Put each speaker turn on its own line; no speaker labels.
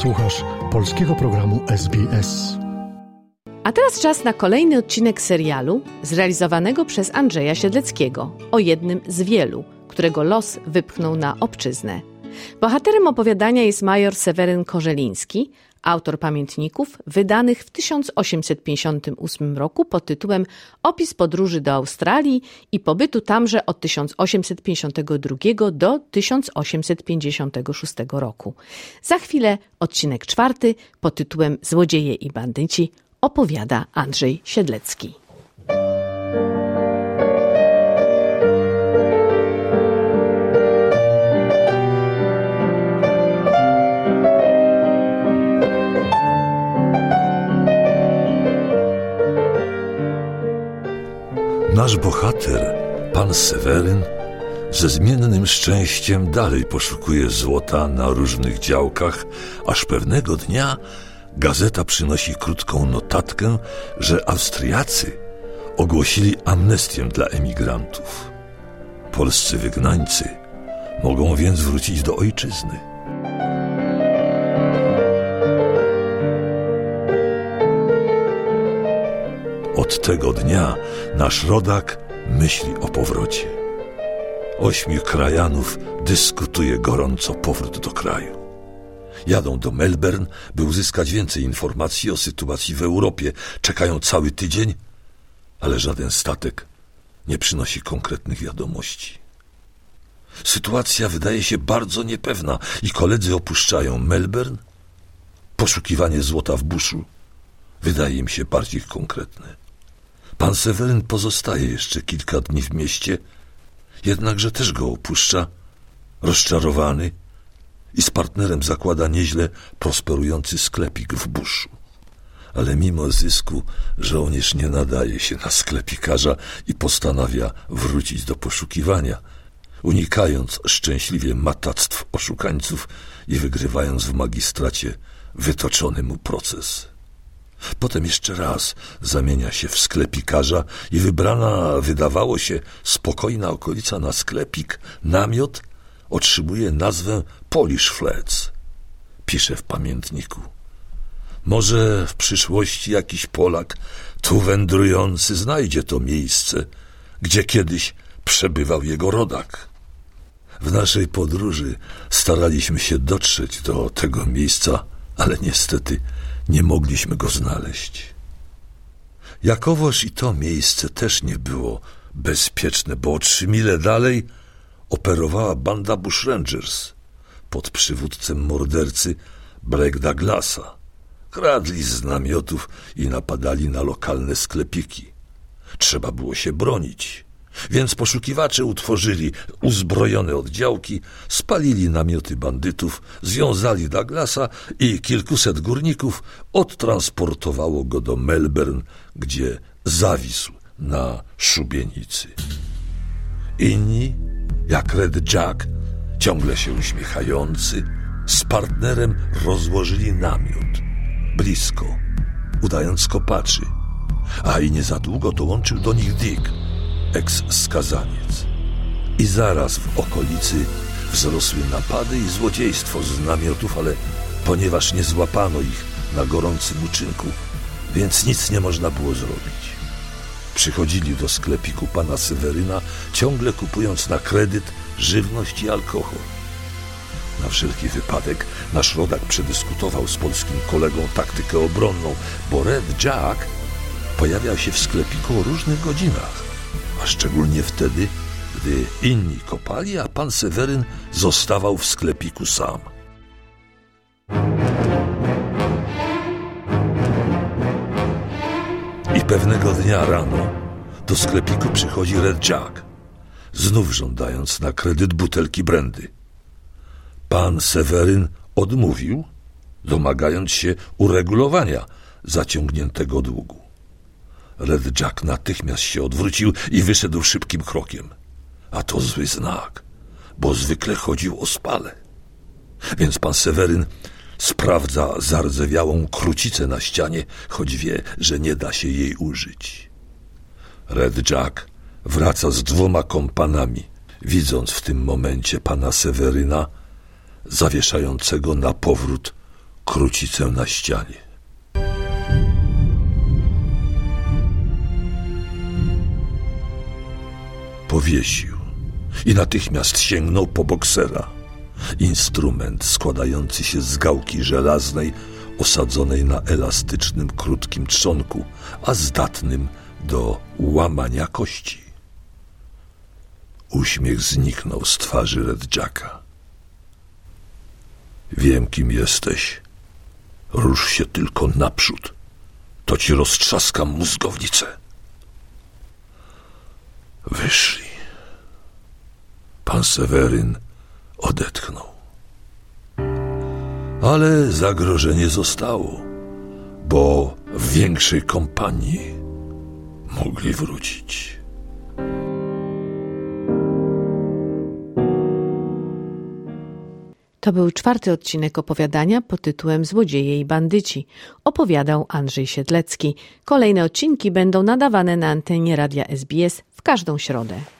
Słuchasz polskiego programu SBS.
A teraz czas na kolejny odcinek serialu zrealizowanego przez Andrzeja Siedleckiego o jednym z wielu, którego los wypchnął na obczyznę. Bohaterem opowiadania jest major Seweryn Korzeliński, autor pamiętników wydanych w 1858 roku pod tytułem Opis podróży do Australii i pobytu tamże od 1852 do 1856 roku. Za chwilę odcinek czwarty pod tytułem Złodzieje i bandyci opowiada Andrzej Siedlecki.
Nasz bohater, pan Seweryn, ze zmiennym szczęściem dalej poszukuje złota na różnych działkach, aż pewnego dnia gazeta przynosi krótką notatkę, że Austriacy ogłosili amnestię dla emigrantów. Polscy wygnańcy mogą więc wrócić do ojczyzny. Od tego dnia nasz rodak myśli o powrocie. Ośmiu krajanów dyskutuje gorąco powrót do kraju. Jadą do Melbourne, by uzyskać więcej informacji o sytuacji w Europie. Czekają cały tydzień, ale żaden statek nie przynosi konkretnych wiadomości. Sytuacja wydaje się bardzo niepewna i koledzy opuszczają Melbourne. Poszukiwanie złota w buszu wydaje im się bardziej konkretne. Pan Seweryn pozostaje jeszcze kilka dni w mieście, jednakże też go opuszcza, rozczarowany i z partnerem zakłada nieźle prosperujący sklepik w buszu. Ale mimo zysku żołnierz nie nadaje się na sklepikarza i postanawia wrócić do poszukiwania, unikając szczęśliwie matactw oszukańców i wygrywając w magistracie wytoczony mu proces. Potem jeszcze raz zamienia się w sklepikarza i wybrana, wydawało się, spokojna okolica na sklepik, namiot, otrzymuje nazwę Polish Flats. Pisze w pamiętniku. Może w przyszłości jakiś Polak, tu wędrujący, znajdzie to miejsce, gdzie kiedyś przebywał jego rodak. W naszej podróży staraliśmy się dotrzeć do tego miejsca, ale niestety nie mogliśmy go znaleźć. Jakowoż i to miejsce też nie było bezpieczne, bo trzy mile dalej operowała banda Bushrangers pod przywódcem mordercy Blake Douglasa. Kradli z namiotów i napadali na lokalne sklepiki. Trzeba było się bronić. Więc poszukiwacze utworzyli uzbrojone oddziałki, spalili namioty bandytów, związali Douglasa i kilkuset górników odtransportowało go do Melbourne, gdzie zawisł na szubienicy. Inni, jak Red Jack, ciągle się uśmiechający, z partnerem rozłożyli namiot, blisko, udając kopaczy, a i nie za długo dołączył do nich Dick, eks-skazaniec. I zaraz w okolicy wzrosły napady i złodziejstwo z namiotów, ale ponieważ nie złapano ich na gorącym uczynku, więc nic nie można było zrobić. Przychodzili do sklepiku pana Seweryna, ciągle kupując na kredyt żywność i alkohol. Na wszelki wypadek nasz rodak przedyskutował z polskim kolegą taktykę obronną, bo Red Jack pojawiał się w sklepiku o różnych godzinach a szczególnie wtedy, gdy inni kopali, a pan Seweryn zostawał w sklepiku sam. I pewnego dnia rano do sklepiku przychodzi Red Jack, znów żądając na kredyt butelki brandy. Pan Seweryn odmówił, domagając się uregulowania zaciągniętego długu. Red Jack natychmiast się odwrócił i wyszedł szybkim krokiem. A to zły znak, bo zwykle chodził o spale. Więc pan Seweryn sprawdza zardzewiałą krucicę na ścianie, choć wie, że nie da się jej użyć. Red Jack wraca z dwoma kompanami, widząc w tym momencie pana Seweryna zawieszającego na powrót krucicę na ścianie. Powiesił i natychmiast sięgnął po boksera. Instrument składający się z gałki żelaznej osadzonej na elastycznym, krótkim trzonku, a zdatnym do łamania kości. Uśmiech zniknął z twarzy Red Jacka. Wiem, kim jesteś. Rusz się tylko naprzód. To ci roztrzaskam mózgownicę. Wyszli. Pan Seweryn odetchnął. Ale zagrożenie zostało, bo w większej kompanii mogli wrócić.
To był czwarty odcinek opowiadania pod tytułem Złodzieje i bandyci. Opowiadał Andrzej Siedlecki. Kolejne odcinki będą nadawane na antenie radia SBS w każdą środę.